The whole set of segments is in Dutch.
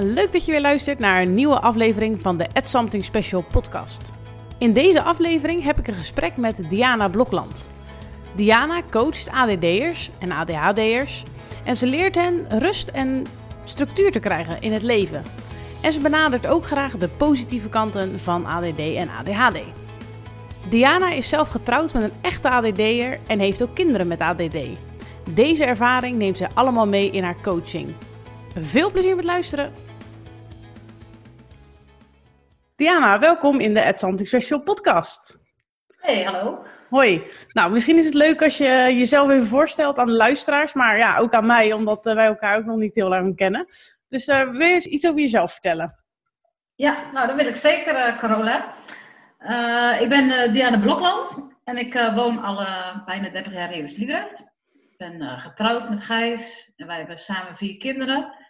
Leuk dat je weer luistert naar een nieuwe aflevering van de At Something Special podcast. In deze aflevering heb ik een gesprek met Diana Blokland. Diana coacht ADD'ers en ADHD'ers en ze leert hen rust en structuur te krijgen in het leven. En ze benadert ook graag de positieve kanten van ADD en ADHD. Diana is zelf getrouwd met een echte ADD'er en heeft ook kinderen met ADD. Deze ervaring neemt zij allemaal mee in haar coaching. Veel plezier met luisteren! Diana, welkom in de Atlantic Special podcast. Hey, hallo. Hoi. Nou, misschien is het leuk als je jezelf even voorstelt aan de luisteraars, maar ja, ook aan mij, omdat eh, wij elkaar ook nog niet heel lang kennen. Dus uh, wil je eens iets over jezelf vertellen? Ja, nou, dat wil ik zeker, uh, Carola. ik ben Diana Blokland en ik woon al bijna 30 jaar in Sliedrecht. Ik ben getrouwd met Gijs en wij hebben samen vier kinderen.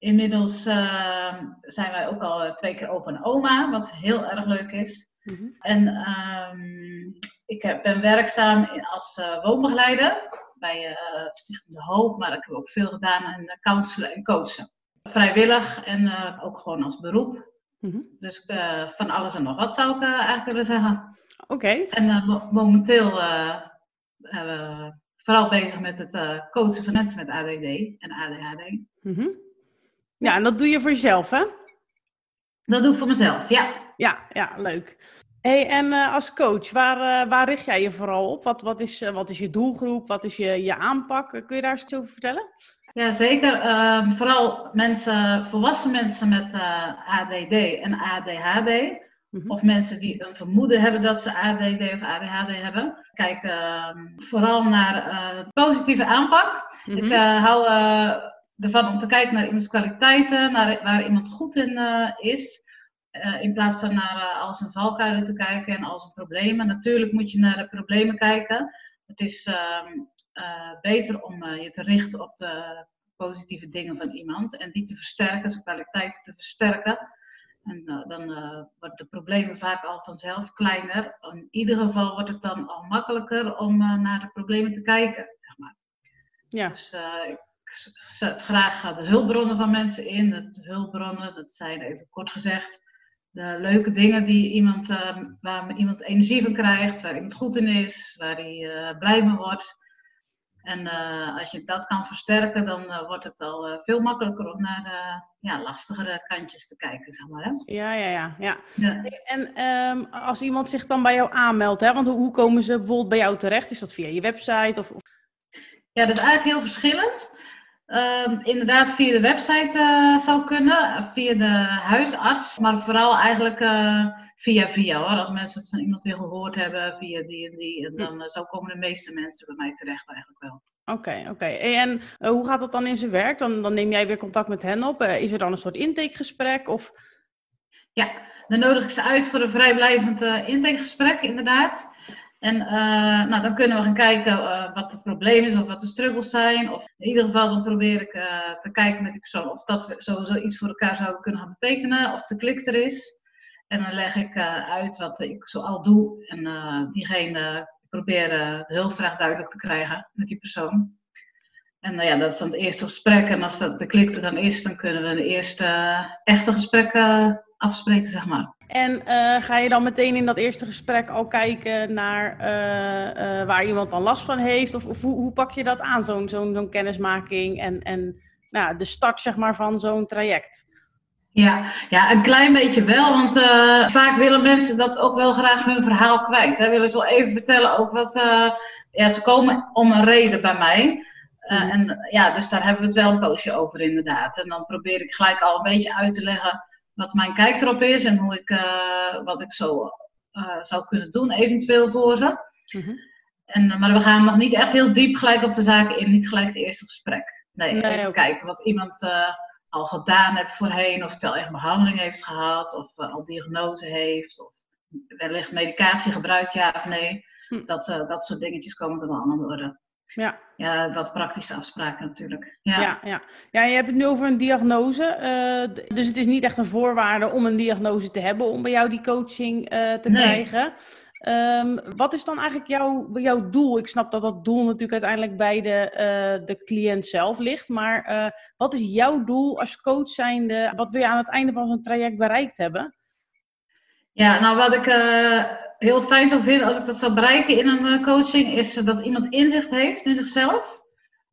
Inmiddels uh, zijn wij ook al twee keer opa en oma, wat heel erg leuk is. Mm -hmm. En um, ik heb, ben werkzaam als uh, woonbegeleider bij uh, Stichting De Hoop, maar ik heb ook veel gedaan aan counselen en coachen. Vrijwillig en ook gewoon als beroep. Mm -hmm. Dus van alles en nog wat zou ik eigenlijk willen zeggen. Oké. Okay. En momenteel vooral bezig met het coachen van mensen met ADD en ADHD. Mm -hmm. Ja, en dat doe je voor jezelf, hè? Dat doe ik voor mezelf, ja. Ja, ja leuk. Hey, en uh, als coach, waar, uh, waar richt jij je vooral op? Wat, wat, is, uh, wat is je doelgroep? Wat is je, je aanpak? Kun je daar eens iets over vertellen? Ja, zeker. Ehm, vooral mensen, volwassen mensen met ADD en ADHD. Mm -hmm. Of mensen die een vermoeden hebben dat ze ADD of ADHD hebben. Kijk ehm, vooral naar positieve aanpak. Mm -hmm. Ik hou ervan om te kijken naar iemands kwaliteiten, naar waar iemand goed in uh, is. Uh, in plaats van naar uh, al zijn valkuilen te kijken en al zijn problemen. Natuurlijk moet je naar de problemen kijken. Het is ehm, beter om je te richten op de positieve dingen van iemand en die te versterken, zijn kwaliteiten te versterken. En dan worden de problemen vaak al vanzelf kleiner. In ieder geval wordt het dan al makkelijker om naar de problemen te kijken. Zeg maar. Ja. Dus zet graag de hulpbronnen van mensen in. De hulpbronnen, dat zijn even kort gezegd de leuke dingen die iemand, uh, waar iemand energie van krijgt, waar iemand goed in is, waar hij uh, blij van wordt. En uh, als je dat kan versterken, dan wordt het al veel makkelijker om naar de ja, lastigere kantjes te kijken, zeg maar. Hè? Ja, ja, ja. ja. ja. En um, als iemand zich dan bij jou aanmeldt, hè, want hoe, komen ze bijvoorbeeld bij jou terecht? Is dat via je website? Of, of... Ja, dat is eigenlijk heel verschillend. Um, inderdaad, via de website uh, zou kunnen, via de huisarts, maar vooral eigenlijk uh, via via hoor. Als mensen het van iemand weer gehoord hebben, via die en die, en dan uh, zo komen de meeste mensen bij mij terecht eigenlijk wel. Oké, okay, oké. Okay. En hoe gaat dat dan in zijn werk? Dan, dan neem jij weer contact met hen op. is er dan een soort intakegesprek? Of... Ja, dan nodig ik ze uit voor een vrijblijvend intakegesprek, inderdaad. En uh, nou, dan kunnen we gaan kijken uh, wat het probleem is of wat de struggles zijn. Of in ieder geval dan probeer ik uh, te kijken met die persoon of dat sowieso iets voor elkaar zouden kunnen gaan betekenen. Of de klik er is. En dan leg ik uit wat ik zo al doe. En diegene probeer de hulpvraag duidelijk te krijgen met die persoon. En ja, dat is dan het eerste gesprek. En als dat de klik er dan is, dan kunnen we een eerste echte gesprek afspreken, zeg maar. En uh, ga je dan meteen in dat eerste gesprek al kijken naar uh, uh, waar iemand dan last van heeft? Of, of hoe, hoe, pak je dat aan, zo'n zo'n zo'n kennismaking en, en nou, de start zeg maar, van zo'n traject? Ja, ja, een klein beetje wel, want vaak willen mensen dat ook wel graag hun verhaal kwijt. Hè. Willen ze wel even vertellen ook wat... ja, ze komen om een reden bij mij. Mm. En ja, dus daar hebben we het wel een poosje over inderdaad. En dan probeer ik gelijk al een beetje uit te leggen wat mijn kijk erop is en hoe ik, uh, wat ik zo uh, zou kunnen doen, eventueel voor ze. Mm-hmm. en, maar we gaan nog niet echt heel diep gelijk op de zaken in, niet gelijk het eerste gesprek. Nee, nee even kijken wat iemand al gedaan heeft voorheen, of het al echt behandeling heeft gehad, of al diagnose heeft, of wellicht medicatie gebruikt, ja of nee. Hm. Dat, dat soort dingetjes komen er wel aan de orde. Ja. ja, wat praktische afspraken natuurlijk. Ja, ja, ja. ja je hebt het nu over een diagnose. Uh, dus het is niet echt een voorwaarde om een diagnose te hebben om bij jou die coaching uh, te nee. krijgen. Ehm, wat is dan eigenlijk jouw, jouw doel? Ik snap dat dat doel natuurlijk uiteindelijk bij de, uh, de cliënt zelf ligt. Maar wat is jouw doel als coach zijnde? Wat wil je aan het einde van zo'n traject bereikt hebben? Ja, nou wat ik heel fijn zou vinden als ik dat zou bereiken in een coaching, is dat iemand inzicht heeft in zichzelf.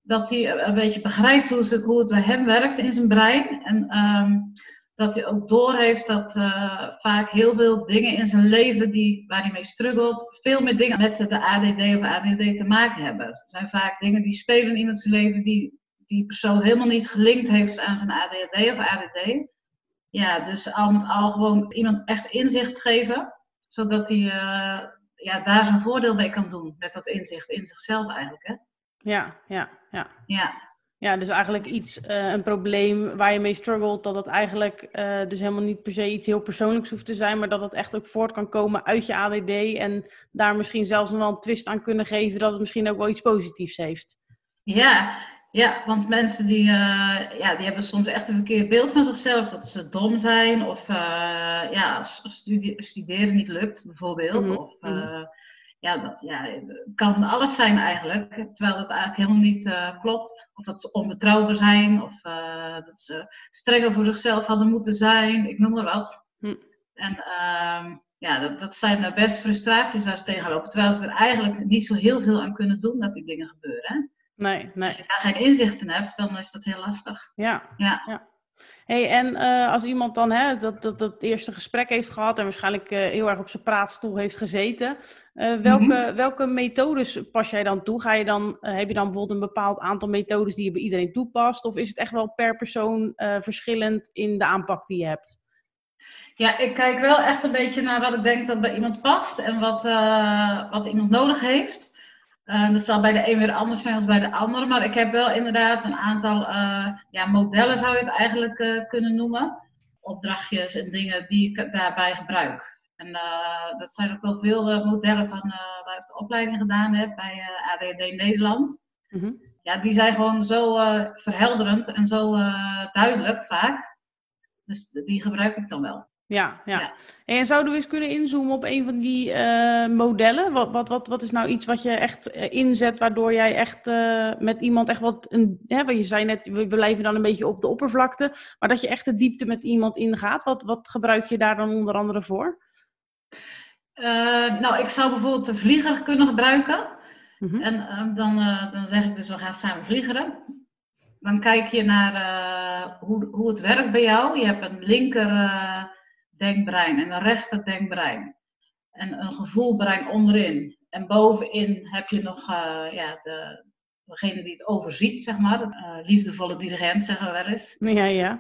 Dat hij een beetje begrijpt hoe het, hoe het bij hem werkt in zijn brein. En um, dat hij ook doorheeft dat uh, vaak heel veel dingen in zijn leven die, waar hij mee struggelt, veel meer dingen met de ADD of ADD te maken hebben. Het zijn vaak dingen die spelen in iemands leven die die persoon helemaal niet gelinkt heeft aan zijn ADHD of ADD. Ja, dus al met al gewoon iemand echt inzicht geven, zodat hij uh, ja, daar zijn voordeel mee kan doen met dat inzicht in zichzelf eigenlijk. Hè? Ja, ja, ja. Ja, ja, dus eigenlijk iets, uh, een probleem waar je mee struggelt, dat het eigenlijk uh, dus helemaal niet per se iets heel persoonlijks hoeft te zijn, maar dat het echt ook voort kan komen uit je ADD en daar misschien zelfs nog wel een twist aan kunnen geven dat het misschien ook wel iets positiefs heeft. Ja, ja want mensen die, uh, ja, die hebben soms echt een verkeerd beeld van zichzelf, dat ze dom zijn of ja, studie, studeren niet lukt bijvoorbeeld. Mm -hmm. Of, ja, dat, ja, het kan alles zijn eigenlijk, terwijl dat eigenlijk helemaal niet klopt. Of dat ze onbetrouwbaar zijn, of dat ze strenger voor zichzelf hadden moeten zijn, ik noem maar wat. Hm. En uh, ja, dat, dat zijn best frustraties waar ze tegenaan lopen, terwijl ze er eigenlijk niet zo heel veel aan kunnen doen dat die dingen gebeuren. Nee, nee. Als je daar geen inzicht in hebt, dan is dat heel lastig. Ja, ja. ja. Hey, en uh, als iemand dan hè, dat, dat, dat eerste gesprek heeft gehad en waarschijnlijk uh, heel erg op zijn praatstoel heeft gezeten, uh, welke, mm -hmm. welke methodes pas jij dan toe? Ga je dan, heb je dan bijvoorbeeld een bepaald aantal methodes die je bij iedereen toepast? Of is het echt wel per persoon verschillend in de aanpak die je hebt? Ja, ik kijk wel echt een beetje naar wat ik denk dat bij iemand past en wat, wat iemand nodig heeft. Uh, dat zal bij de een weer anders zijn dan bij de ander. Maar ik heb wel inderdaad een aantal uh, ja, modellen, zou je het eigenlijk uh, kunnen noemen. Opdrachtjes en dingen die ik daarbij gebruik. En dat zijn ook wel veel modellen van waar ik de opleiding gedaan heb bij ADD Nederland. Mm -hmm. Ja, die zijn gewoon zo verhelderend en zo duidelijk vaak. Dus die gebruik ik dan wel. Ja, ja, ja. En zouden we eens kunnen inzoomen op een van die uh, modellen? Wat, wat, wat, wat is nou iets wat je echt uh, inzet, waardoor jij echt uh, met iemand echt wat... Een, hè, wat je zei net, we blijven dan een beetje op de oppervlakte, maar dat je echt de diepte met iemand ingaat. Wat, wat gebruik je daar dan onder andere voor? nou, ik zou bijvoorbeeld de vlieger kunnen gebruiken. Mm -hmm. En dan, dan zeg ik dus, we gaan samen vliegeren. Dan kijk je naar hoe, hoe het werkt bij jou. Je hebt een linker denkbrein en een rechter denkbrein. En een gevoelbrein onderin. En bovenin heb je nog uh, ja, de, degene die het overziet, zeg maar. De, uh, liefdevolle dirigent, zeggen we wel eens. Ja, ja.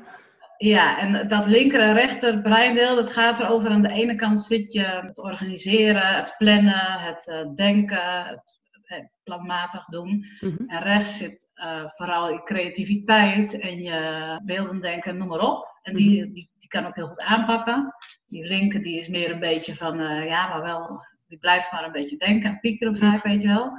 Ja, en dat linker en rechter breindeel, dat gaat erover. Aan de ene kant zit je het organiseren, het plannen, het uh, denken, het, het, planmatig doen. Mm -hmm. En rechts zit vooral je creativiteit en je beelden denken, noem maar op. En die, -hmm. die die kan ook heel goed aanpakken. Die linker die is meer een beetje van, uh, ja, maar wel, die blijft maar een beetje denken en piekeren vaak, weet je wel.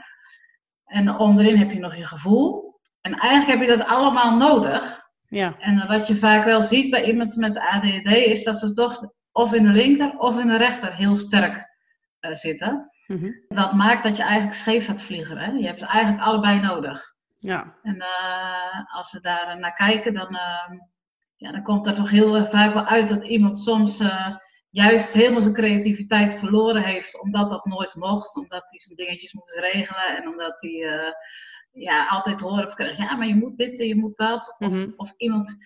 En onderin heb je nog je gevoel. En eigenlijk heb je dat allemaal nodig. Ja. En wat je vaak wel ziet bij iemand met ADHD is dat ze toch of in de linker of in de rechter heel sterk uh, zitten. Mm -hmm. Dat maakt dat je eigenlijk scheef gaat vliegen. Hè? Je hebt ze eigenlijk allebei nodig. Ja. En uh, als we daar naar kijken, dan, uh, ja, dan komt er toch heel vaak wel uit dat iemand soms uh, juist helemaal zijn creativiteit verloren heeft, omdat dat nooit mocht, omdat hij zijn dingetjes moest regelen en omdat hij uh, ja, altijd horen heeft gekregen, ja, maar je moet dit en je moet dat. Of, -hmm. of iemand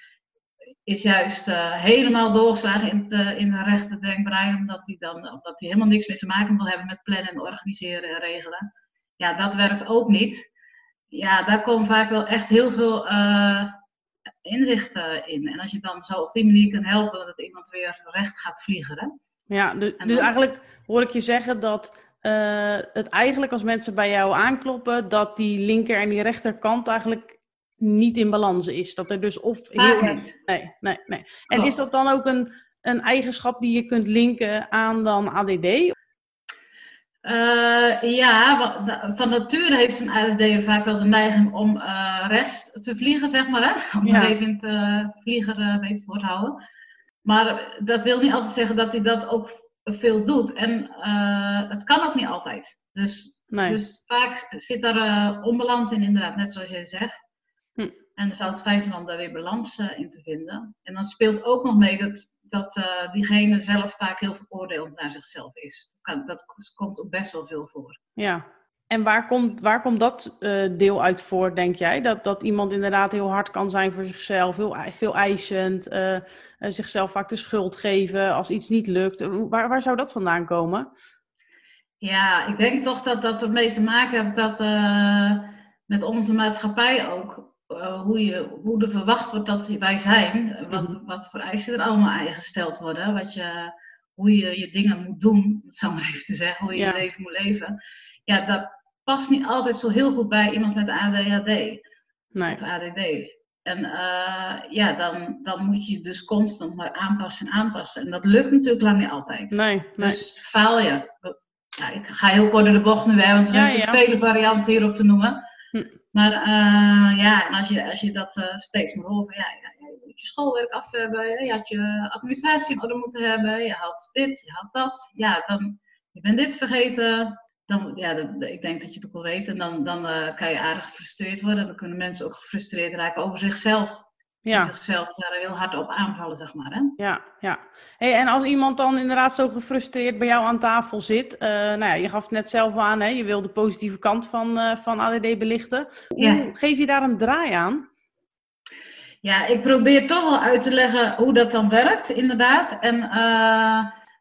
is juist uh, helemaal doorgeslagen in, het, in de rechte denkbrein, omdat hij dan omdat hij helemaal niks meer te maken wil hebben met plannen en organiseren en regelen. Ja, dat werkt ook niet. Ja, daar komen vaak wel echt heel veel inzichten in. En als je dan zo op die manier kan helpen dat iemand weer recht gaat vliegen. Hè? Ja, dus, dus eigenlijk hoor ik je zeggen dat uh, het eigenlijk als mensen bij jou aankloppen, dat die linker en die rechterkant eigenlijk niet in balans is. Dat er dus of heel. Nee, nee, nee. En is dat dan ook een, een eigenschap die je kunt linken aan dan ADD? Uh, ja, van nature heeft een ADD vaak wel de neiging om uh, rechts te vliegen, zeg maar. Hè? Om ja. even uh, vlieger uh, mee voor te houden. Maar dat wil niet altijd zeggen dat hij dat ook veel doet. En het kan ook niet altijd. Dus, dus vaak zit daar onbalans in, inderdaad, net zoals jij zegt. Hm. En dan zou het fijn zijn om daar weer balans in te vinden. En dan speelt ook nog mee dat, dat diegene zelf vaak heel veroordeeld naar zichzelf is. Dat, komt ook best wel veel voor. Ja, en waar komt, waar komt dat uh, deel uit voor, denk jij? Dat, dat iemand inderdaad heel hard kan zijn voor zichzelf, heel veel eisend, uh, zichzelf vaak de schuld geven als iets niet lukt. Waar, waar zou dat vandaan komen? Ja, ik denk toch dat dat ermee te maken heeft dat met onze maatschappij ook, hoe, je, hoe er verwacht wordt dat wij zijn, wat, mhm. wat voor eisen er allemaal gesteld worden, wat je, hoe je je dingen moet doen, om het zo maar even te zeggen, hoe je je leven moet leven. Ja, dat, past niet altijd zo heel goed bij iemand met ADHD nee. of ADD. En uh, ja, dan, dan moet je dus constant maar aanpassen en aanpassen. En dat lukt natuurlijk lang niet altijd. Nee, nee. Dus faal je. Ja, ik ga heel kort door de bocht nu, hè, want er zijn ja, vele varianten hierop te noemen. Maar uh, ja, en als je, als je dat uh, steeds maar hoort, ja, ja, je moet je schoolwerk af hebben, je had je administratie in orde moeten hebben, je had dit, je had dat. Ja, dan, je bent dit vergeten, dan, ja, ik denk dat je het ook wel weet. En dan, dan uh, kan je aardig gefrustreerd worden. Dan kunnen mensen ook gefrustreerd raken over zichzelf. Ja. Zichzelf daar heel hard op aanvallen, zeg maar. Hè? Ja, ja. Hey, en als iemand dan inderdaad zo gefrustreerd bij jou aan tafel zit. Uh, nou ja, je gaf het net zelf aan, hè? je wil de positieve kant van, uh, van ADD belichten. Hoe geef je daar een draai aan? Ja, ik probeer toch wel uit te leggen hoe dat dan werkt, inderdaad. En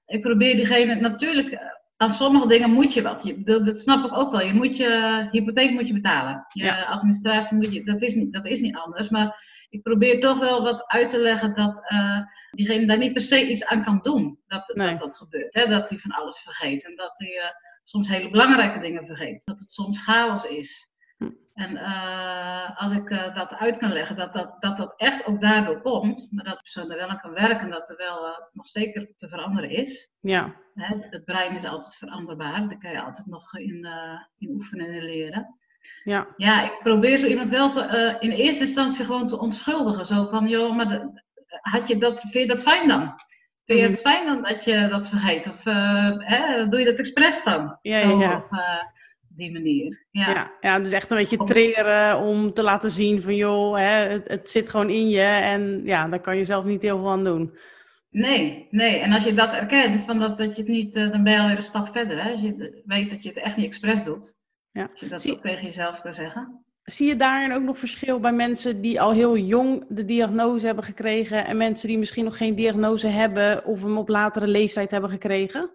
ik probeer diegene natuurlijk aan sommige dingen moet je wat. Je, dat, snap ik ook wel. Je moet je hypotheek moet je betalen. Je administratie moet je, dat is, niet, dat is niet anders. Maar ik probeer toch wel wat uit te leggen dat uh, diegene daar niet per se iets aan kan doen. Dat dat, dat gebeurt. Hè? Dat hij van alles vergeet. En dat hij uh, soms hele belangrijke dingen vergeet. Dat het soms chaos is. En uh, als ik dat uit kan leggen, dat dat, dat dat echt ook daardoor komt, maar dat de persoon er wel aan kan werken, dat er wel nog zeker te veranderen is. Ja. Hè, het brein is altijd veranderbaar, daar kan je altijd nog in, in oefenen en leren. Ja. ja, ik probeer zo iemand wel te, in eerste instantie gewoon te onschuldigen. Zo van, joh, maar de, had je dat, vind je dat fijn dan? Vind je het mhm. fijn dan dat je dat vergeet? Of hè, doe je dat expres dan? Ja, ja, ja. Of, die manier. Ja. Ja, ja, dus echt een beetje trainen om te laten zien van joh, hè, het, het, zit gewoon in je en ja, daar kan je zelf niet heel veel aan doen. Nee, nee. En als je dat erkent, van dat, dat je het niet, eh, dan ben je alweer een stap verder. Hè? Als je weet dat je het echt niet expres doet. Ja. Als je dat Zie... ook tegen jezelf kan zeggen. Zie je daarin ook nog verschil bij mensen die al heel jong de diagnose hebben gekregen en mensen die misschien nog geen diagnose hebben of hem op latere leeftijd hebben gekregen?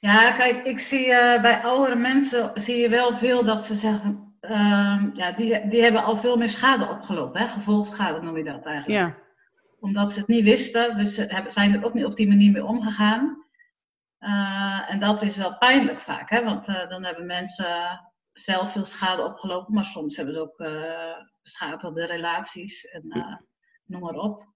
Ja, kijk, ik zie uh, bij oudere mensen zie je wel veel dat ze zeggen, uh, ja, die, die hebben al veel meer schade opgelopen, hè? gevolgschade noem je dat eigenlijk. Ja. Omdat ze het niet wisten, dus ze hebben, zijn er ook niet op die manier mee omgegaan. Uh, en dat is wel pijnlijk vaak, hè? want uh, dan hebben mensen zelf veel schade opgelopen, maar soms hebben ze ook beschadigde relaties en noem maar op.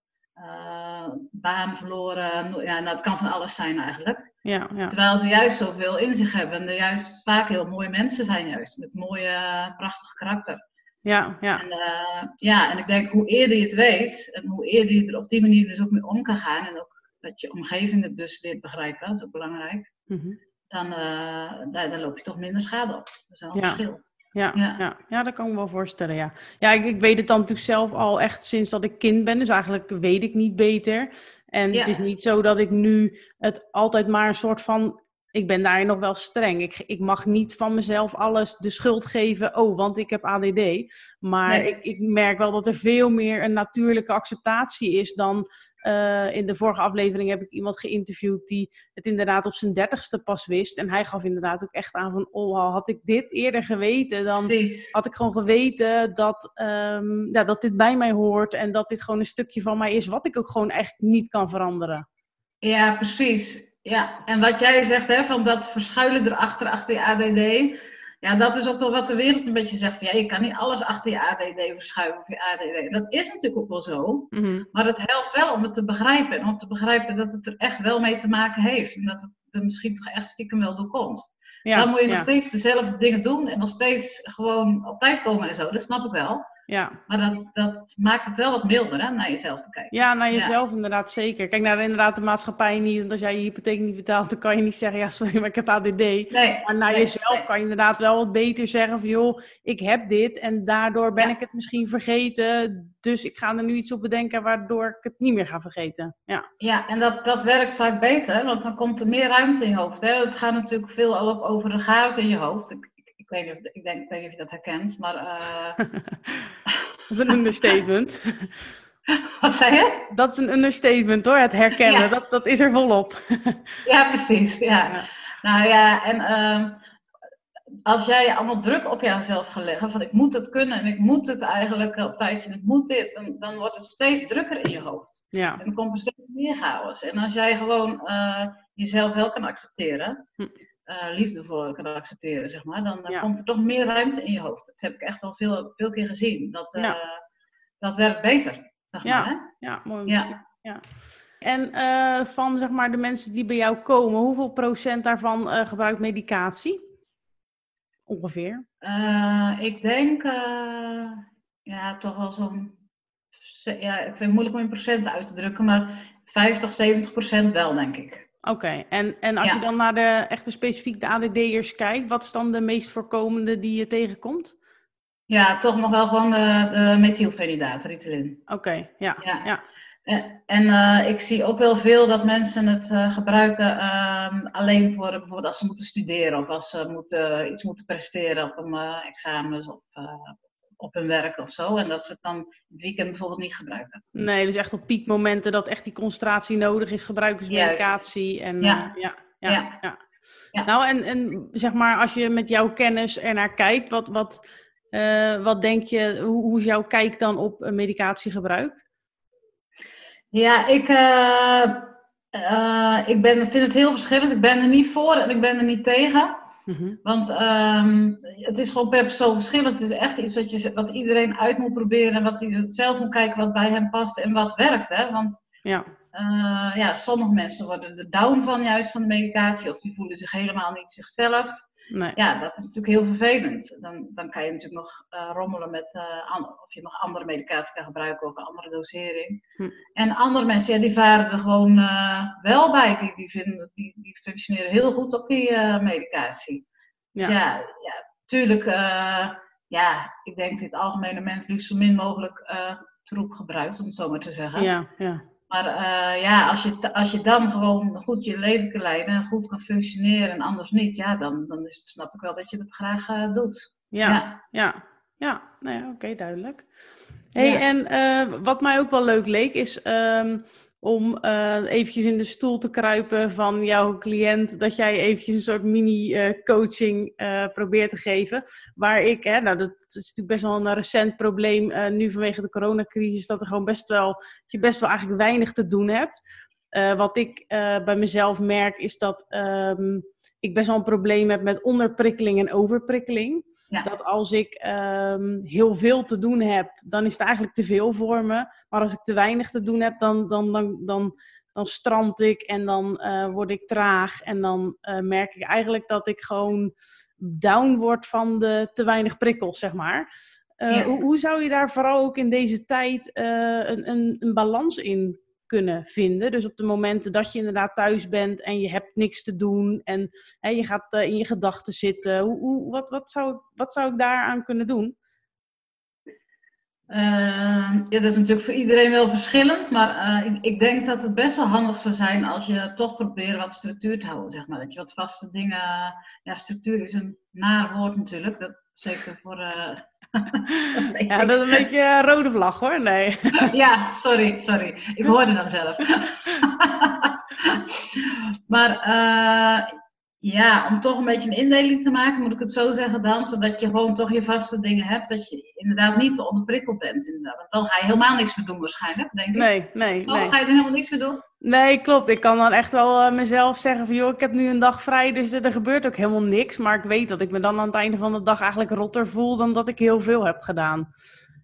baan verloren, ja, nou, het kan van alles zijn eigenlijk. Ja, ja. Terwijl ze juist zoveel in zich hebben. En juist vaak heel mooie mensen zijn juist. Met mooie, prachtig karakter. Ja, ja. En, uh, ja, en ik denk hoe eerder je het weet. En hoe eerder je er op die manier dus ook mee om kan gaan. En ook dat je omgeving het dus leert begrijpen. Dat is ook belangrijk. Mm -hmm. dan, uh, dan, dan, loop je toch minder schade op. Dat is wel een ja. verschil. Ja, ja. Ja. ja, dat kan ik me wel voorstellen, ja. Ja, ik, ik, weet het dan natuurlijk zelf al echt sinds dat ik kind ben. Dus eigenlijk weet ik niet beter. En het is niet zo dat ik nu het altijd maar een soort van. Ik ben daar nog wel streng. Ik, ik mag niet van mezelf alles de schuld geven. Oh, want ik heb ADD. Maar ik, ik merk wel dat er veel meer een natuurlijke acceptatie is dan uh, in de vorige aflevering heb ik iemand geïnterviewd die het inderdaad op zijn dertigste pas wist. En hij gaf inderdaad ook echt aan van, oh, had ik dit eerder geweten, dan had ik gewoon geweten dat, um, ja, dat dit bij mij hoort en dat dit gewoon een stukje van mij is, wat ik ook gewoon echt niet kan veranderen. Ja, precies. Ja, en wat jij zegt, hè, van dat verschuilen erachter, achter je ADD ja, dat is ook wel wat de wereld een beetje zegt. Van, ja, je kan niet alles achter je ADD verschuiven of je ADD. Dat is natuurlijk ook wel zo. Mhm. Maar het helpt wel om het te begrijpen. En om te begrijpen dat het er echt wel mee te maken heeft. En dat het er misschien toch echt stiekem wel door komt. Ja, dan moet je nog steeds dezelfde dingen doen. En nog steeds gewoon op tijd komen en zo. Dat snap ik wel. Ja. Maar dat, dat maakt het wel wat milder, hè, naar jezelf te kijken. Ja, naar jezelf inderdaad zeker. Kijk, naar inderdaad de maatschappij niet. Want als jij je hypotheek niet betaalt, dan kan je niet zeggen, ja, sorry, maar ik heb ADD. Nee, maar naar jezelf kan je inderdaad wel wat beter zeggen van, joh, ik heb dit en daardoor ben ik het misschien vergeten. Dus ik ga er nu iets op bedenken waardoor ik het niet meer ga vergeten. Ja, ja en dat, dat werkt vaak beter, want dan komt er meer ruimte in je hoofd. Hè? Het gaat natuurlijk veel ook over de chaos in je hoofd. Ik, weet niet of, ik, denk, ik weet niet of je dat herkent, maar... Uh... dat is een understatement. Wat zei je? Dat is een understatement hoor, het herkennen. Dat, dat is er volop. ja, precies. Ja. ja. Nou ja, en... Uh, als jij allemaal druk op jezelf gaat leggen, van ik moet het kunnen en ik moet het eigenlijk op tijd zien, ik moet dit, dan, dan wordt het steeds drukker in je hoofd. Ja. En dan komt er steeds meer chaos. En als jij gewoon uh, jezelf wel kan accepteren, hm. Uh, liefdevol kan accepteren, zeg maar, dan, dan komt er toch meer ruimte in je hoofd. Dat heb ik echt al veel, veel keer gezien. Dat, uh, dat werkt beter. Zeg ja. Maar, hè? ja, mooi. Ja. ja. En van zeg maar, de mensen die bij jou komen, hoeveel procent daarvan gebruikt medicatie? ongeveer? Ik denk, ja, toch wel zo'n, ja, ik vind het moeilijk om in procent uit te drukken, maar 50, 70 procent wel, denk ik. Oké, en, en als ja. je dan naar de echte specifiek de ADD'ers kijkt, wat is dan de meest voorkomende die je tegenkomt? Ja, toch nog wel gewoon de, de methylfenidaat, Ritalin. Oké, ja, ja. ja. En, en uh, ik zie ook wel veel dat mensen het uh, gebruiken uh, alleen voor bijvoorbeeld als ze moeten studeren of als ze moeten, iets moeten presteren op een examens of op hun werk of zo. En dat ze het dan het weekend bijvoorbeeld niet gebruiken. Nee, dus echt op piekmomenten dat echt die concentratie nodig is, gebruiken ze medicatie. En, ja. Ja, ja, ja. ja, ja. Nou, en, en zeg maar, als je met jouw kennis ernaar kijkt, wat, wat, wat denk je, hoe, hoe is jouw kijk dan op medicatiegebruik? Ja, ik, uh, ik ben, vind het heel verschillend. Ik ben er niet voor en ik ben er niet tegen. Mm-hmm. Want um, het is gewoon per persoon verschillend. Het is echt iets wat, je, wat iedereen uit moet proberen. En wat hij zelf moet kijken wat bij hem past en wat werkt. Hè? Want ja. Uh, ja, sommige mensen worden er down van juist van de medicatie. Of die voelen zich helemaal niet zichzelf. Nee. Ja, dat is natuurlijk heel vervelend. Dan, dan kan je natuurlijk nog uh, rommelen met uh, of je nog andere medicatie kan gebruiken of een andere dosering. Hm. En andere mensen, ja, die varen er gewoon uh, wel bij. Die, die, vinden, die, die functioneren heel goed op die medicatie. Ja. Dus ja, ja, tuurlijk, ja, ik denk dat het algemene mens liefst zo min mogelijk troep gebruikt, om het zo maar te zeggen. Ja, ja. Maar uh, ja, als je, als je dan gewoon goed je leven kan leiden en goed kan functioneren en anders niet, ja, dan, dan is het, snap ik wel dat je dat graag uh, doet. Ja, ja, ja. ja. Nou ja, oké, duidelijk. hey, ja. en uh, wat mij ook wel leuk leek is um, om uh, eventjes in de stoel te kruipen van jouw cliënt, dat jij eventjes een soort mini-coaching uh, uh, probeert te geven. Waar ik, hè, nou, dat is natuurlijk best wel een recent probleem nu vanwege de coronacrisis, dat er gewoon best wel, dat je best wel eigenlijk weinig te doen hebt. wat ik bij mezelf merk is dat um, ik best wel een probleem heb met onderprikkeling en overprikkeling. Ja. Dat als ik um, heel veel te doen heb, dan is het eigenlijk te veel voor me. Maar als ik te weinig te doen heb, dan, dan, dan, dan, dan strand ik en dan uh, word ik traag. En dan uh, merk ik eigenlijk dat ik gewoon down word van de te weinig prikkels, zeg maar. Uh, ja. hoe, hoe, zou je daar vooral ook in deze tijd een, een, een balans in kunnen vinden. Dus op de momenten dat je inderdaad thuis bent en je hebt niks te doen en hè, je gaat uh, in je gedachten zitten. Hoe, hoe, wat, wat, zou, wat zou ik daaraan kunnen doen? Uh, ja, dat is natuurlijk voor iedereen wel verschillend, maar uh, ik, denk dat het best wel handig zou zijn als je toch probeert wat structuur te houden, zeg maar. Dat je wat vaste dingen, ja, structuur is een naar woord natuurlijk, zeker voor, uh, ja, dat is een beetje een rode vlag hoor. Nee. ja, sorry, sorry. Ik hoorde hem zelf. maar uh, ja, om toch een beetje een indeling te maken, moet ik het zo zeggen dan, zodat je gewoon toch je vaste dingen hebt, dat je inderdaad niet te onderprikkeld bent. Inderdaad. Want dan ga je helemaal niks meer doen waarschijnlijk, denk ik. Nee, nee, zo, nee. ga je er helemaal niks meer doen? Nee, klopt. Ik kan dan echt wel uh, mezelf zeggen van, joh, ik heb nu een dag vrij, dus er gebeurt ook helemaal niks. Maar ik weet dat ik me dan aan het einde van de dag eigenlijk rotter voel dan dat ik heel veel heb gedaan.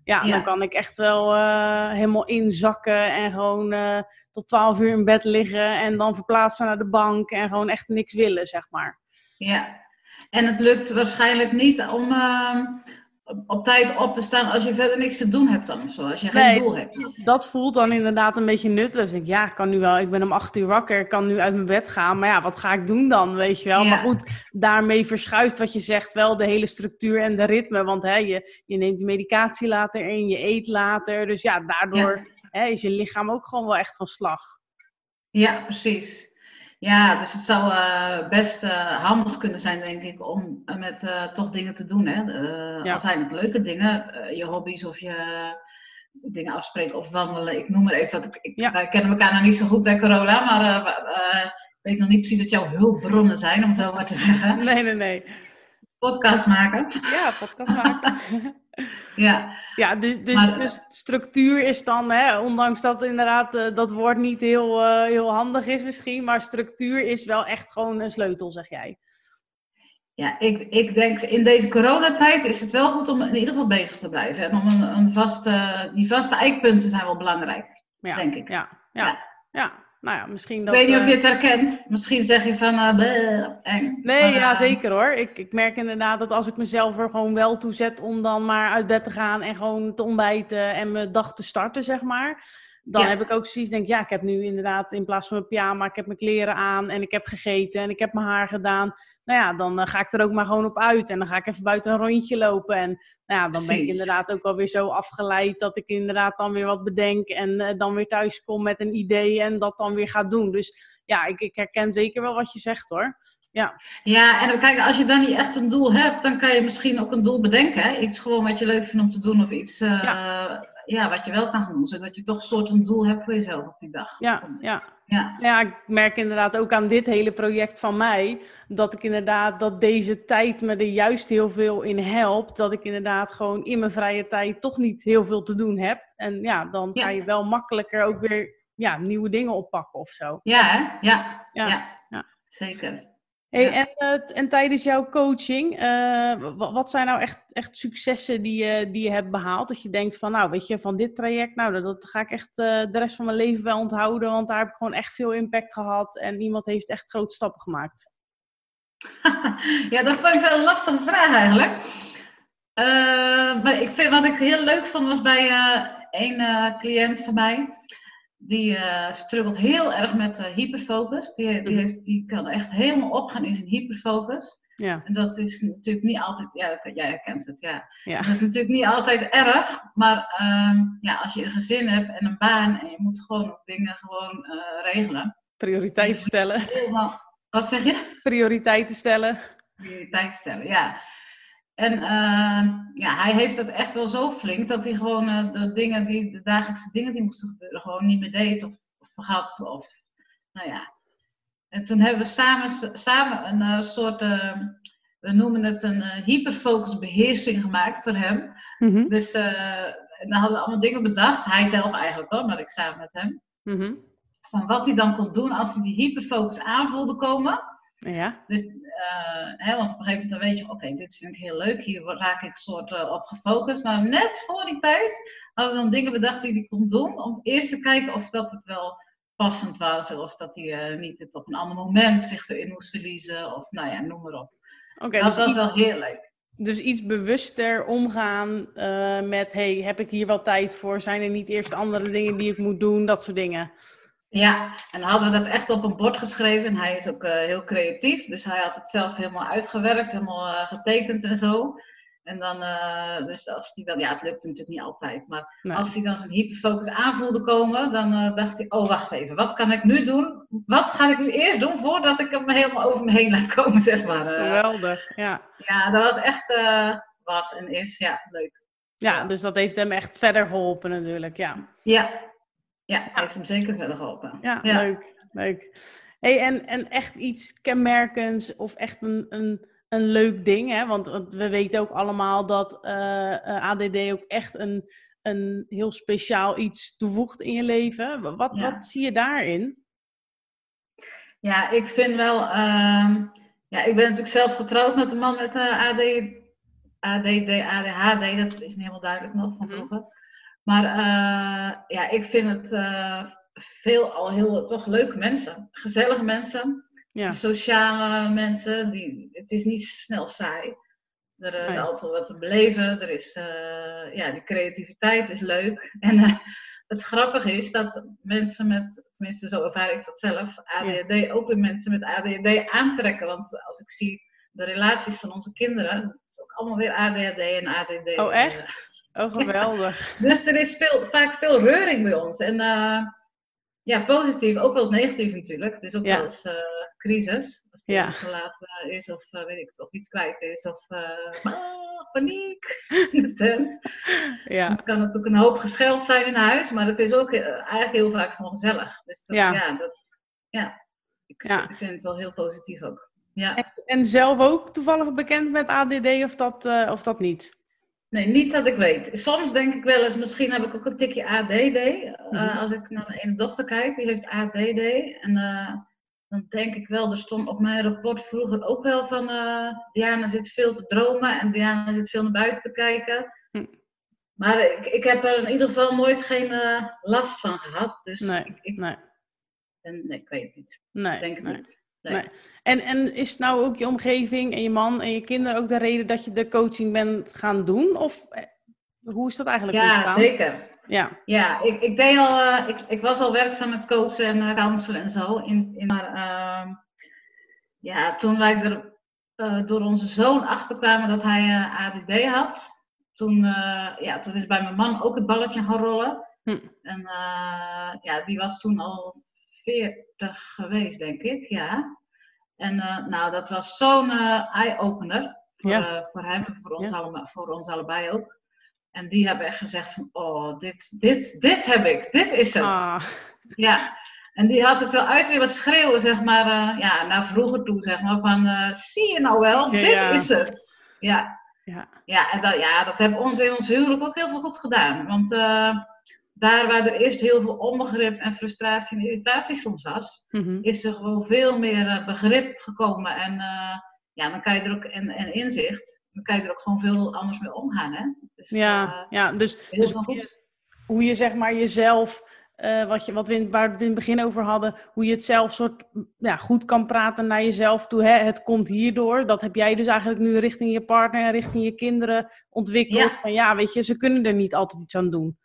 Ja, ja. dan kan ik echt wel uh, helemaal inzakken en gewoon uh, tot twaalf uur in bed liggen en dan verplaatsen naar de bank en gewoon echt niks willen, zeg maar. Ja, en het lukt waarschijnlijk niet om, uh, op tijd op te staan als je verder niks te doen hebt dan of zo. Als je geen doel hebt. Dat voelt dan inderdaad een beetje nutteloos. Ik ja, ik kan nu wel, ik ben om acht uur wakker, ik kan nu uit mijn bed gaan. Maar ja, wat ga ik doen dan, weet je wel? Maar goed, daarmee verschuift wat je zegt wel de hele structuur en de ritme. Want hè, je, je neemt je medicatie later in, je eet later. Dus ja, daardoor Hè, is je lichaam ook gewoon wel echt van slag. Ja, precies. Ja, dus het zou uh, best uh, handig kunnen zijn, denk ik, om uh, met toch dingen te doen. Hè? Ja. Al zijn het leuke dingen, je hobby's of je dingen afspreken of wandelen. Ik noem maar even, wat ik, wij kennen elkaar nog niet zo goed, hè, Corolla, maar ik weet nog niet precies wat jouw hulpbronnen zijn, om het zo maar te zeggen. Nee, nee, nee. Podcast maken. Ja, podcast maken. ja. Ja, dus, dus, dus, structuur is dan, hè, ondanks dat inderdaad uh, dat woord niet heel, uh, heel handig is misschien, maar structuur is wel echt gewoon een sleutel, zeg jij. Ja, ik, ik denk in deze coronatijd is het wel goed om in ieder geval bezig te blijven. En om een, een vaste, die vaste eikpunten zijn wel belangrijk, ja, denk ik. Ja, ja, ja. ja nou ja, misschien dat... Ik weet niet of je het herkent. Misschien zeg je van... Uh, nee, ja, zeker hoor. Ik, ik merk inderdaad dat als ik mezelf er gewoon wel toe zet om dan maar uit bed te gaan en gewoon te ontbijten en mijn dag te starten, zeg maar. Dan heb ik ook zoiets, denk ja, ik heb nu inderdaad in plaats van mijn pyjama, ik heb mijn kleren aan en ik heb gegeten en ik heb mijn haar gedaan nou ja, dan eh, ga ik er ook maar gewoon op uit. En dan ga ik even buiten een rondje lopen. En nou ja, dan ben ik inderdaad ook alweer zo afgeleid dat ik inderdaad dan weer wat bedenk. En uh, dan weer thuis kom met een idee en dat dan weer ga doen. Dus ja, ik, ik herken zeker wel wat je zegt hoor. Ja. ja, en kijk, als je dan niet echt een doel hebt, dan kan je misschien ook een doel bedenken. Hè? Iets gewoon wat je leuk vindt om te doen of iets uh, ja. Ja. wat je wel kan doen. Zodat je toch een soort een doel hebt voor jezelf op die dag. Ja, ja. Ja. ja, ik merk inderdaad ook aan dit hele project van mij dat ik inderdaad dat deze tijd me er juist heel veel in helpt. Dat ik inderdaad gewoon in mijn vrije tijd toch niet heel veel te doen heb. En ja, dan ga je wel makkelijker ook weer ja, nieuwe dingen oppakken of zo. Ja, Ja, ja. ja. zeker. Hey, en, uh, en tijdens jouw coaching, uh, wat zijn nou echt, echt successen die je, die je hebt behaald? Dat je denkt van, nou weet je, van dit traject, nou dat, dat ga ik echt uh, de rest van mijn leven wel onthouden, want daar heb ik gewoon echt veel impact gehad en iemand heeft echt grote stappen gemaakt. ja, dat vond ik wel een lastige vraag eigenlijk. maar ik vind, wat ik heel leuk vond was bij een cliënt van mij die uh, struggelt heel erg met uh, hyperfocus. Die, die, mhm. heeft, die kan echt helemaal opgaan in zijn hyperfocus. Ja. En dat is natuurlijk niet altijd, ja, jij herkent het, ja. ja. Dat is natuurlijk niet altijd erg, maar uh, ja, als je een gezin hebt en een baan en je moet gewoon dingen gewoon uh, regelen. Prioriteiten stellen. Helemaal, wat zeg je? Prioriteiten stellen. Prioriteiten stellen, ja. En uh, ja, hij heeft het echt wel zo flink dat hij gewoon uh, de dingen die, de dagelijkse dingen die moesten gebeuren, gewoon niet meer deed of, of vergat. Of, nou ja. En toen hebben we samen, samen een uh, soort, we noemen het een hyperfocus beheersing gemaakt voor hem. Mm -hmm. Dus dan hadden we allemaal dingen bedacht, hij zelf eigenlijk hoor, maar ik samen met hem. Mm -hmm. Van wat hij dan kon doen als hij die hyperfocus aanvoelde komen. Ja. Dus hè, want op een gegeven moment weet je, oké, dit vind ik heel leuk, hier raak ik soort uh, op gefocust. Maar net voor die tijd hadden we dan dingen bedacht die hij kon doen, om eerst te kijken of dat het wel passend was, of dat hij uh, niet het op een ander moment zich erin moest verliezen, of nou ja, noem maar op. Oké, dat dus was wel heel leuk. Dus iets bewuster omgaan met, hey, heb ik hier wel tijd voor? Zijn er niet eerst andere dingen die ik moet doen? Dat soort dingen. Ja, en hadden we dat echt op een bord geschreven. En hij is ook uh, heel creatief, dus hij had het zelf helemaal uitgewerkt, helemaal uh, getekend en zo. En dan, uh, dus als hij dan, ja, het lukt natuurlijk niet altijd, maar nee. als hij dan zijn hyperfocus aanvoelde komen, dan dacht hij, oh wacht even, wat kan ik nu doen? Wat ga ik nu eerst doen voordat ik hem helemaal over me heen laat komen, zeg maar. Geweldig, ja. Ja, dat was echt, was en is, ja, leuk. Ja, dus dat heeft hem echt verder geholpen natuurlijk, ja. Ja, ja, heeft hem zeker verder geholpen. Ja, leuk. leuk. Hey, en, en echt iets kenmerkends of echt een, een, een leuk ding, hè? Want, want we weten ook allemaal dat uh, eh, eh, ADD ook echt een, een heel speciaal iets toevoegt in je leven. Wat, wat zie je daarin? Ja, ik vind wel... Uh, ja, ik ben natuurlijk zelf getrouwd met een man met uh, AD, ADD, ADHD. Dat is niet helemaal duidelijk nog van mhm. vroeger. Maar uh, ja, ik vind het uh, veel al heel toch leuke mensen. Gezellige mensen. Ja. Sociale mensen. Die, het is niet snel saai. Er is altijd wat te beleven. Er is, uh, ja, die creativiteit is leuk. En het grappige is dat mensen met, tenminste zo ervaar ik dat zelf, ADHD ook weer mensen met ADHD aantrekken. Want als ik zie de relaties van onze kinderen, het is ook allemaal weer ADHD en ADD. Oh, echt? Oh, geweldig. dus er is veel, vaak veel reuring bij ons. En uh, ja, positief, ook wel eens negatief natuurlijk. Het is ook wel eens uh, crisis. Als het ja. verlaten is of uh, weet ik het, of iets kwijt is. Of oh, paniek in de tent. Ja. Dan kan natuurlijk een hoop gescheld zijn in huis. Maar het is ook eigenlijk heel vaak gewoon gezellig. Dus dat, ja. Ja, dat, ja. Ik, ja. ik vind het wel heel positief ook. Ja. En, en, zelf ook toevallig bekend met ADD of dat, of dat niet? Nee, niet dat ik weet. Soms denk ik wel eens, misschien heb ik ook een tikje ADD. Uh, mm Als ik naar mijn ene dochter kijk, die heeft ADD. En uh, dan denk ik wel, er stond op mijn rapport vroeger ook wel van... Uh, Diana zit veel te dromen en Diana zit veel naar buiten te kijken. Hm. Maar ik, ik heb er in ieder geval nooit geen last van gehad. Dus nee, ik, ik, nee. En, nee, ik weet het niet. Nee, denk het nee. niet. Nee. En, en is nou ook je omgeving en je man en je kinderen ook de reden dat je de coaching bent gaan doen? Of eh, hoe is dat eigenlijk ja, ontstaan? Zeker. Ja, ja ik, ik, deed al, uh, ik, ik was al werkzaam met coachen en uh, counselen en zo. In, in, maar uh, ja, toen wij er door onze zoon achterkwamen dat hij ADD had, toen, ja, toen is bij mijn man ook het balletje gaan rollen. Hm. En ja, die was toen al 40 geweest, denk ik, ja. En uh, nou, dat was zo'n uh, eye-opener voor, ja. uh, voor hem en voor ons, ja. allemaal, voor ons allebei ook. En die hebben echt gezegd van, oh, dit, dit, dit heb ik, dit is het. Ah. Ja, en die had het wel uit weer wat schreeuwen, zeg maar, ja, naar vroeger toe, zeg maar, van, zie je nou wel, dit ja. is het. Ja, ja. ja en dat, ja, dat heeft ons in ons huwelijk ook heel veel goed gedaan. Want daar waar er eerst heel veel onbegrip en frustratie en irritatie soms was, mm-hmm. is er gewoon veel meer uh, begrip gekomen. En uh, ja, dan kan je er ook, en, en inzicht, dan kan je er ook gewoon veel anders mee omgaan. Hè? Dus, ja, uh, ja, dus, dus hoe, je, hoe je zeg maar jezelf, wat, je, wat we in, waar we in het begin over hadden, hoe je het zelf soort ja, goed kan praten naar jezelf toe. Hè? Het komt hierdoor. Dat heb jij dus eigenlijk nu richting je partner en richting je kinderen ontwikkeld. Ja. Van ja, weet je, ze kunnen er niet altijd iets aan doen.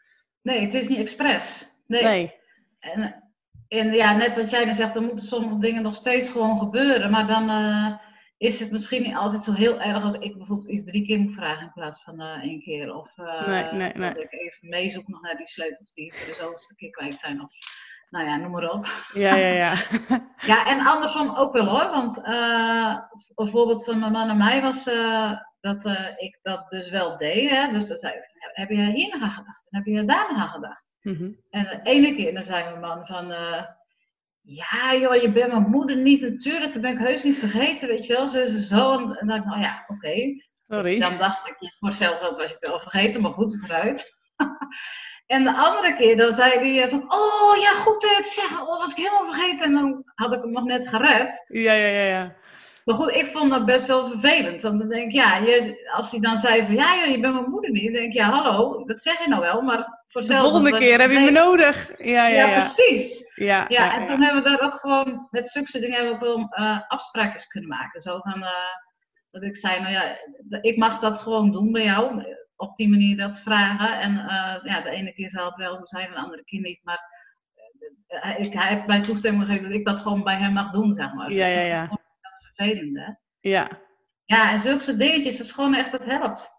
Nee, het is niet expres. Nee. nee. En, en ja, net wat jij dan zegt, dan moeten sommige dingen nog steeds gewoon gebeuren. Maar dan uh, is het misschien niet altijd zo heel erg als ik bijvoorbeeld iets drie keer moet vragen in plaats van uh, één keer. Of uh, nee, nee, nee. dat ik even meezoek nog naar die sleutels die voor de zoveelste keer kwijt zijn. Of, nou ja, noem maar op. Ja, ja, ja. ja, en andersom ook wel hoor. Want een voorbeeld van mijn man en mij was dat ik dat dus wel deed. Hè? Dus dan zei ik, heb je hier nog aan gedacht? Heb je daar nog aan gedacht? Mm-hmm. En de ene keer dan zei mijn man van, uh, ja joh, je bent mijn moeder niet natuurlijk, dat ben ik heus niet vergeten, weet je wel, zo en zo. En dan dacht ik, nou ja, oké. Okay. Sorry. Dan dacht ik, voor zelf was je het wel vergeten, maar goed, vooruit. en de andere keer dan zei hij van, oh ja, goed te zeggen, oh was ik helemaal vergeten. En dan had ik hem nog net gered. Ja, ja, ja, ja. Maar goed, ik vond dat best wel vervelend. Want dan denk ik, ja, je, als hij dan zei van, ja, joh, je bent mijn moeder niet. Dan denk ik, ja, hallo, dat zeg je nou wel, maar voor De volgende keer heb je me nodig. Ja, ja, ja. ja precies. Ja, ja, en toen hebben we daar ook gewoon, met zulke dingen hebben we ook wel uh, afspraken kunnen maken. Zo van, uh, dat ik zei, nou ja, ik mag dat gewoon doen bij jou. Op die manier dat vragen. En uh, ja, de ene keer zal het wel zo zijn, de andere keer niet. Maar ik, hij heeft mij toestemming gegeven dat ik dat gewoon bij hem mag doen, zeg maar. Ja, ja, ja. Ja. Ja, en zulke soort dingetjes, dat is gewoon echt, dat helpt.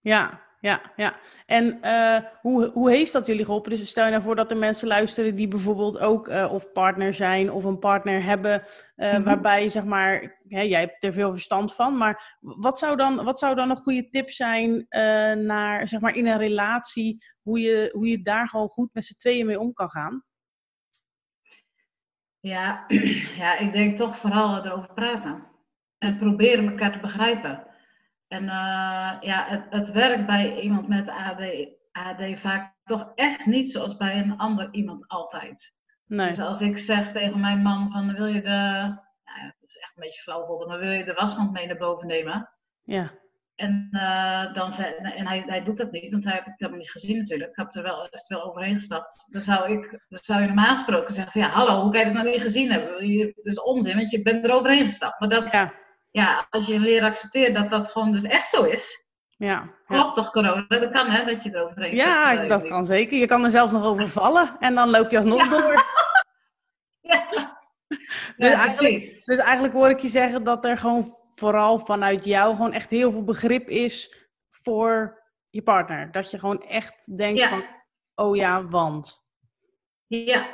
Ja, ja, ja. En uh, hoe, hoe heeft dat jullie geholpen? Dus stel je nou voor dat er mensen luisteren die bijvoorbeeld ook uh, of partner zijn of een partner hebben, uh, mm-hmm. waarbij zeg maar, hè, jij hebt er veel verstand van, maar wat zou dan, wat zou dan een goede tip zijn naar, zeg maar, in een relatie, hoe je, hoe je daar gewoon goed met z'n tweeën mee om kan gaan? Ja, ja, ik denk toch vooral erover praten. En proberen elkaar te begrijpen. En uh, ja, het, het werkt bij iemand met AD, AD vaak toch echt niet zoals bij een ander iemand altijd. Nee. Dus als ik zeg tegen mijn man van wil je de, nou ja, dat is echt een beetje flauw maar wil je de wasmand mee naar boven nemen? Ja. En, uh, dan zei, en hij, hij doet dat niet, want hij heeft het helemaal niet gezien natuurlijk. Ik heb er wel, is er wel overheen gestapt. Dan zou, ik, dan zou je normaal gesproken zeggen ja, hallo, hoe kan je het nou niet gezien hebben? Het is onzin, want je bent er overheen gestapt. Maar dat, ja. ja, als je leren accepteren dat dat gewoon dus echt zo is. Ja. Klopt toch corona? Dat kan hè, dat je erover heen Ja, dat kan zeker. Je kan er zelfs nog over vallen en dan loop je alsnog door. Ja, Dus, eigenlijk, dus eigenlijk hoor ik je zeggen dat er gewoon vooral vanuit jou gewoon echt heel veel begrip is voor je partner. Dat je gewoon echt denkt Ja. van, oh ja, want. Ja.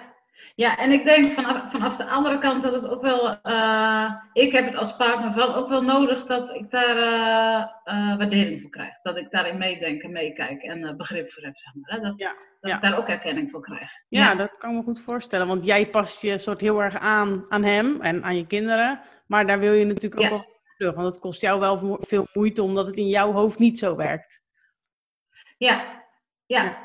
ja, en ik denk vanaf, vanaf de andere kant dat het ook wel, eh, ik heb het als partner van ook wel nodig dat ik daar eh, eh, waardering voor krijg. Dat ik daarin meedenk en meekijk en begrip voor heb, zeg maar. Hè? Dat, Ja, dat ja. ik daar ook erkenning voor krijg. Ja, dat kan me goed voorstellen. Want jij past je soort heel erg aan aan hem en aan je kinderen. Maar daar wil je natuurlijk ook wel terug. Want het kost jou wel veel moeite omdat het in jouw hoofd niet zo werkt. Ja, ja.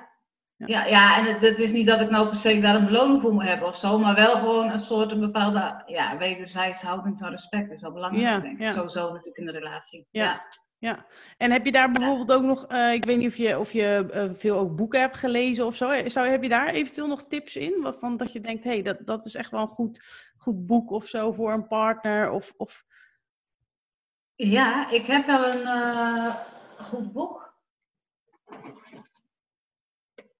Ja. Ja, en het, het is niet dat ik nou per se daar een beloning voor moet hebben of zo, maar wel gewoon een soort een bepaalde ja, wederzijds houding van respect is wel belangrijk, Ja, denk ik. ja. Sowieso natuurlijk in de relatie. Ja. Ja. Ja, en heb je daar bijvoorbeeld ook nog, eh, ik weet niet of je, of je eh, veel ook boeken hebt gelezen of zo. Zou, heb je daar eventueel nog tips in? Waarvan dat je denkt, hé, hey, dat, dat is echt wel een goed, goed boek of zo voor een partner? Of, of... Ja, ik heb wel een eh, goed boek.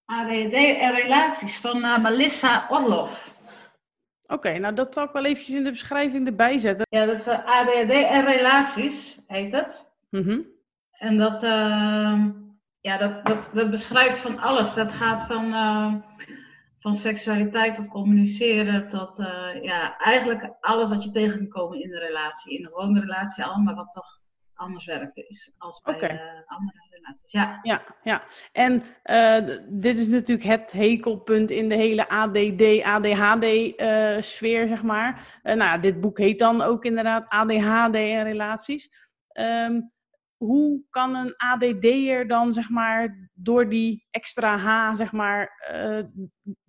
ADD en relaties van eh, Melissa Orloff. Oké, nou dat zal ik wel eventjes in de beschrijving erbij zetten. Ja, dat is eh, ADD en relaties, heet het. Mhm. En dat, ehm, ja, dat, dat, dat beschrijft van alles. Dat gaat van, van seksualiteit tot communiceren, tot eh, ja, eigenlijk alles wat je tegen kan komen in de relatie. In een gewone relatie al, maar wat toch anders werkt is als bij eh, andere relaties. Ja, Ja, ja. En eh, dit is natuurlijk het hekelpunt in de hele ADD, ADHD-sfeer, zeg maar. Nou dit boek heet dan ook inderdaad ADHD en relaties. Ehm, hoe kan een ADD'er dan, zeg maar, door die extra H, zeg maar,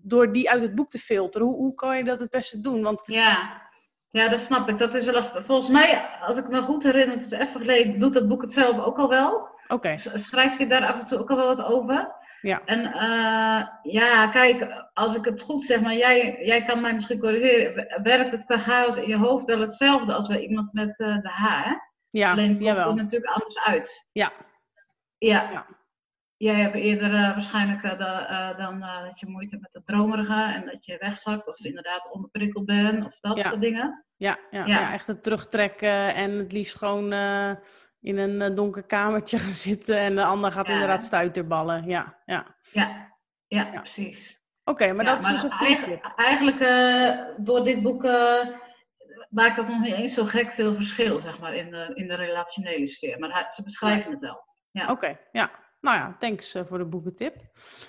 door die uit het boek te filteren, hoe, hoe kan je dat het beste doen? Want ja. ja, dat snap ik. Dat is wel lastig. Volgens mij, als ik me goed herinner, het is even geleden, doet dat boek het zelf ook al wel. oké, S- Schrijft hij daar af en toe ook al wel wat over? Ja. En eh, ja, kijk, als ik het goed zeg, maar jij, jij kan mij misschien corrigeren. Werkt het qua chaos in je hoofd wel hetzelfde als bij iemand met eh, de H? Hè? ja, Alleen het komt er natuurlijk anders uit. Ja. Ja. Ja. Jij hebt eerder eh, waarschijnlijk eh, eh, dan dat je moeite hebt met het dromerige en dat je wegzakt of inderdaad onderprikkeld bent of dat Ja. soort dingen. Ja, ja, Ja. ja. echt het terugtrekken en het liefst gewoon in een donker kamertje gaan zitten en de ander gaat inderdaad stuiterballen. Ja, ja. Ja, ja, precies. Oké, maar dat is dus een. Eigenlijk, eh, door dit boek maakt dat nog niet eens zo gek veel verschil, zeg maar, in de, in de relationele sfeer. Maar ze beschrijven het wel. Ja. Oké, ja. Nou ja, thanks eh, voor de boekentip.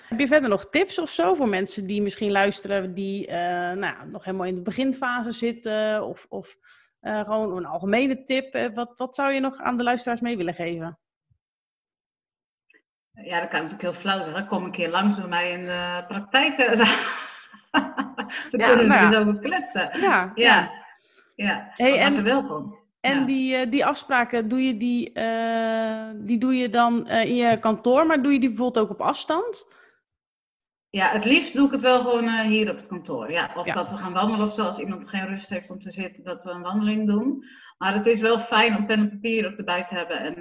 Heb je verder nog tips of zo voor mensen die misschien luisteren, die eh, nou ja, nog helemaal in de beginfase zitten? Of, of eh, gewoon een algemene tip? Wat, wat zou je nog aan de luisteraars mee willen geven? Ja, dat kan natuurlijk heel flauw zeggen. Kom een keer langs bij mij in de praktijk. Dan Ja, kunnen we nou ja. dus over kletsen. Ja, Ja, ja. Hey, en- welkom. En Ja. die, eh, die afspraken, doe je die, eh, die doe je dan eh, in je kantoor, maar doe je die bijvoorbeeld ook op afstand? Ja, het liefst doe ik het wel gewoon hier op het kantoor. Ja, of Ja. dat we gaan wandelen of zo, als iemand geen rust heeft om te zitten, dat we een wandeling doen. Maar het is wel fijn om pen en papier ook erbij te hebben en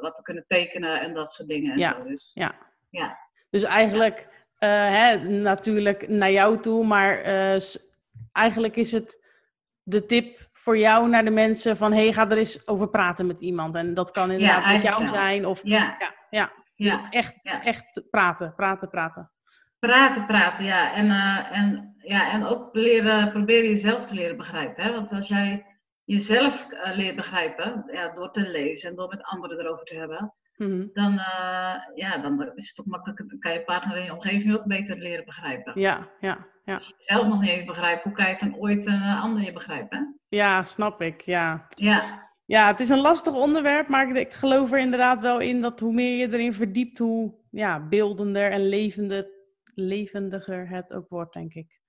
wat te kunnen tekenen en dat soort dingen. En Ja, zo. Dus, ja. Ja. Dus eigenlijk, hè, natuurlijk naar jou toe, maar eigenlijk is het de tip voor jou naar de mensen van, hey, ga er eens over praten met iemand. En dat kan inderdaad met jou wel. zijn of Ja, ja, ja. ja. echt, echt praten, praten, praten. Praten, praten, ja. En, eh, en, ja. en ook leren, proberen jezelf te leren begrijpen. Hè? Want als jij jezelf eh, leert begrijpen, ja, door te lezen en door met anderen erover te hebben, Mhm. dan, eh, ja, dan is het ook makkelijker. Dan kan je partner in je omgeving ook beter leren begrijpen. Ja, ja, ja. Als je jezelf nog niet eens begrijpt, hoe kan je het dan ooit een ander je begrijpen? Ja, snap ik, ja. Ja, Ja, het is een lastig onderwerp, maar ik, geloof er inderdaad wel in dat hoe meer je erin verdiept, hoe ja, beeldender en levende, levendiger het ook wordt, denk ik.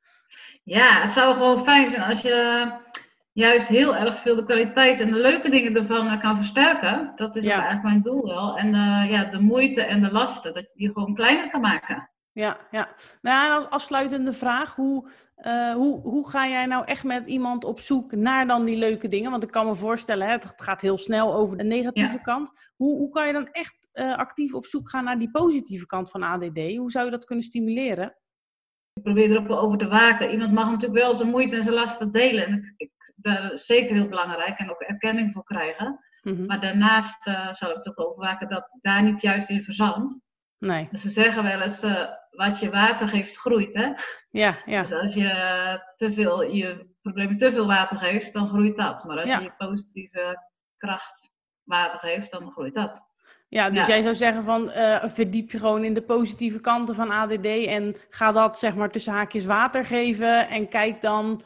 ja, het zou gewoon fijn zijn als je juist heel erg veel de kwaliteit en de leuke dingen ervan eh, kan versterken. Dat is Ja. eigenlijk mijn doel wel. En eh, ja, de moeite en de lasten, dat je die gewoon kleiner kan maken. Ja, ja. Nou, en als afsluitende vraag, hoe, uh, hoe, hoe ga jij nou echt met iemand op zoek naar dan die leuke dingen? Want ik kan me voorstellen, hè, het gaat heel snel over de negatieve kant. Hoe, hoe kan je dan echt uh, actief op zoek gaan naar die positieve kant van ADD? Hoe zou je dat kunnen stimuleren? Ik probeer erop over te waken. Iemand mag natuurlijk wel zijn moeite en zijn lasten delen. En ik, ik, dat is zeker heel belangrijk en ook erkenning voor krijgen. Mm-hmm. Maar daarnaast uh, zal ik toch over waken dat daar niet juist in verzandt. Nee. Dus ze zeggen wel eens, uh, wat je water geeft, groeit. Hè? Ja, ja. Dus als je te veel, je problemen te veel water geeft, dan groeit dat. Maar als Ja. je positieve kracht water geeft, dan groeit dat. Ja, dus Ja. jij zou zeggen van eh, verdiep je gewoon in de positieve kanten van ADD en ga dat zeg maar tussen haakjes water geven en kijk dan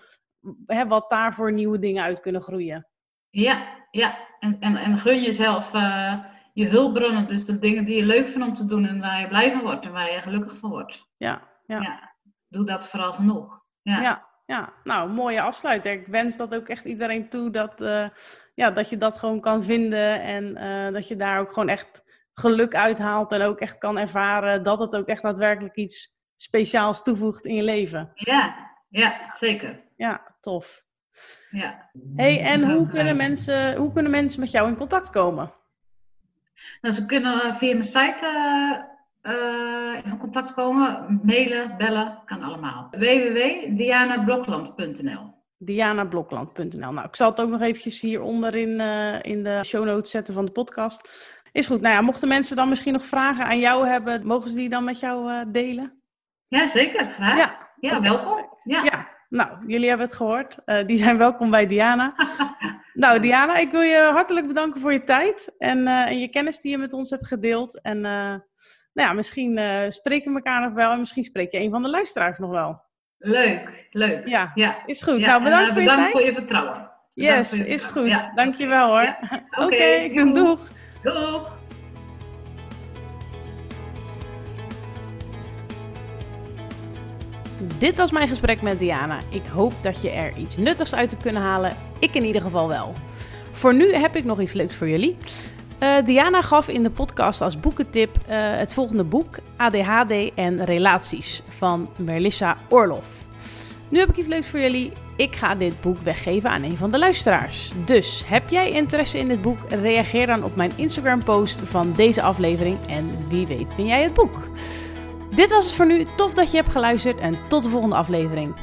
hè, wat daar voor nieuwe dingen uit kunnen groeien. Ja, ja. En, en, en gun jezelf eh, je hulpbronnen, dus de dingen die je leuk vindt om te doen en waar je blij van wordt en waar je gelukkig van wordt. Ja, ja. Ja. Doe dat vooral genoeg. Ja. Ja, ja. nou, mooie afsluiter. Ik wens dat ook echt iedereen toe dat, eh, ja, dat je dat gewoon kan vinden en eh, dat je daar ook gewoon echt geluk uithaalt en ook echt kan ervaren dat het ook echt daadwerkelijk iets speciaals toevoegt in je leven. ja, ja, zeker. Ja, tof. Ja. Hey, en hoe kunnen, mensen, hoe kunnen mensen met jou in contact komen? Nou, ze kunnen eh, via mijn site eh, eh, in contact komen, mailen, bellen, kan allemaal. www.dianablokland.nl dianablokland.nl. Nou, ik zal het ook nog eventjes hieronder in, in de show notes zetten van de podcast. Is goed. Nou ja, mochten mensen dan misschien nog vragen aan jou hebben, mogen ze die dan met jou delen? Ja, zeker. Graag. Ja, welkom. Ja. Ja, nou, jullie hebben het gehoord. Eh, die zijn welkom bij Diana. nou, Diana, ik wil je hartelijk bedanken voor je tijd en, eh, en je kennis die je met ons hebt gedeeld. En eh, nou ja, misschien spreken we elkaar nog wel en misschien spreek je een van de luisteraars nog wel. Leuk, leuk. Ja, Ja. is goed. Ja, nou, bedankt voor je bedankt tijd. voor je vertrouwen. Bedankt Yes, voor je is vertrouwen. goed. Ja, Dankjewel hoor. Oké, doeg. Doeg. Dit was mijn gesprek met Diana. Ik hoop dat je er iets nuttigs uit hebt kunnen halen. Ik in ieder geval wel. Voor nu heb ik nog iets leuks voor jullie. Eh, Diana gaf in de podcast als boekentip eh, het volgende boek: ADHD en Relaties van Melissa Orloff. Nu heb ik iets leuks voor jullie. Ik ga dit boek weggeven aan een van de luisteraars. Dus heb jij interesse in dit boek? Reageer dan op mijn Instagram-post van deze aflevering en wie weet win jij het boek. Dit was het voor nu. Tof dat je hebt geluisterd en tot de volgende aflevering.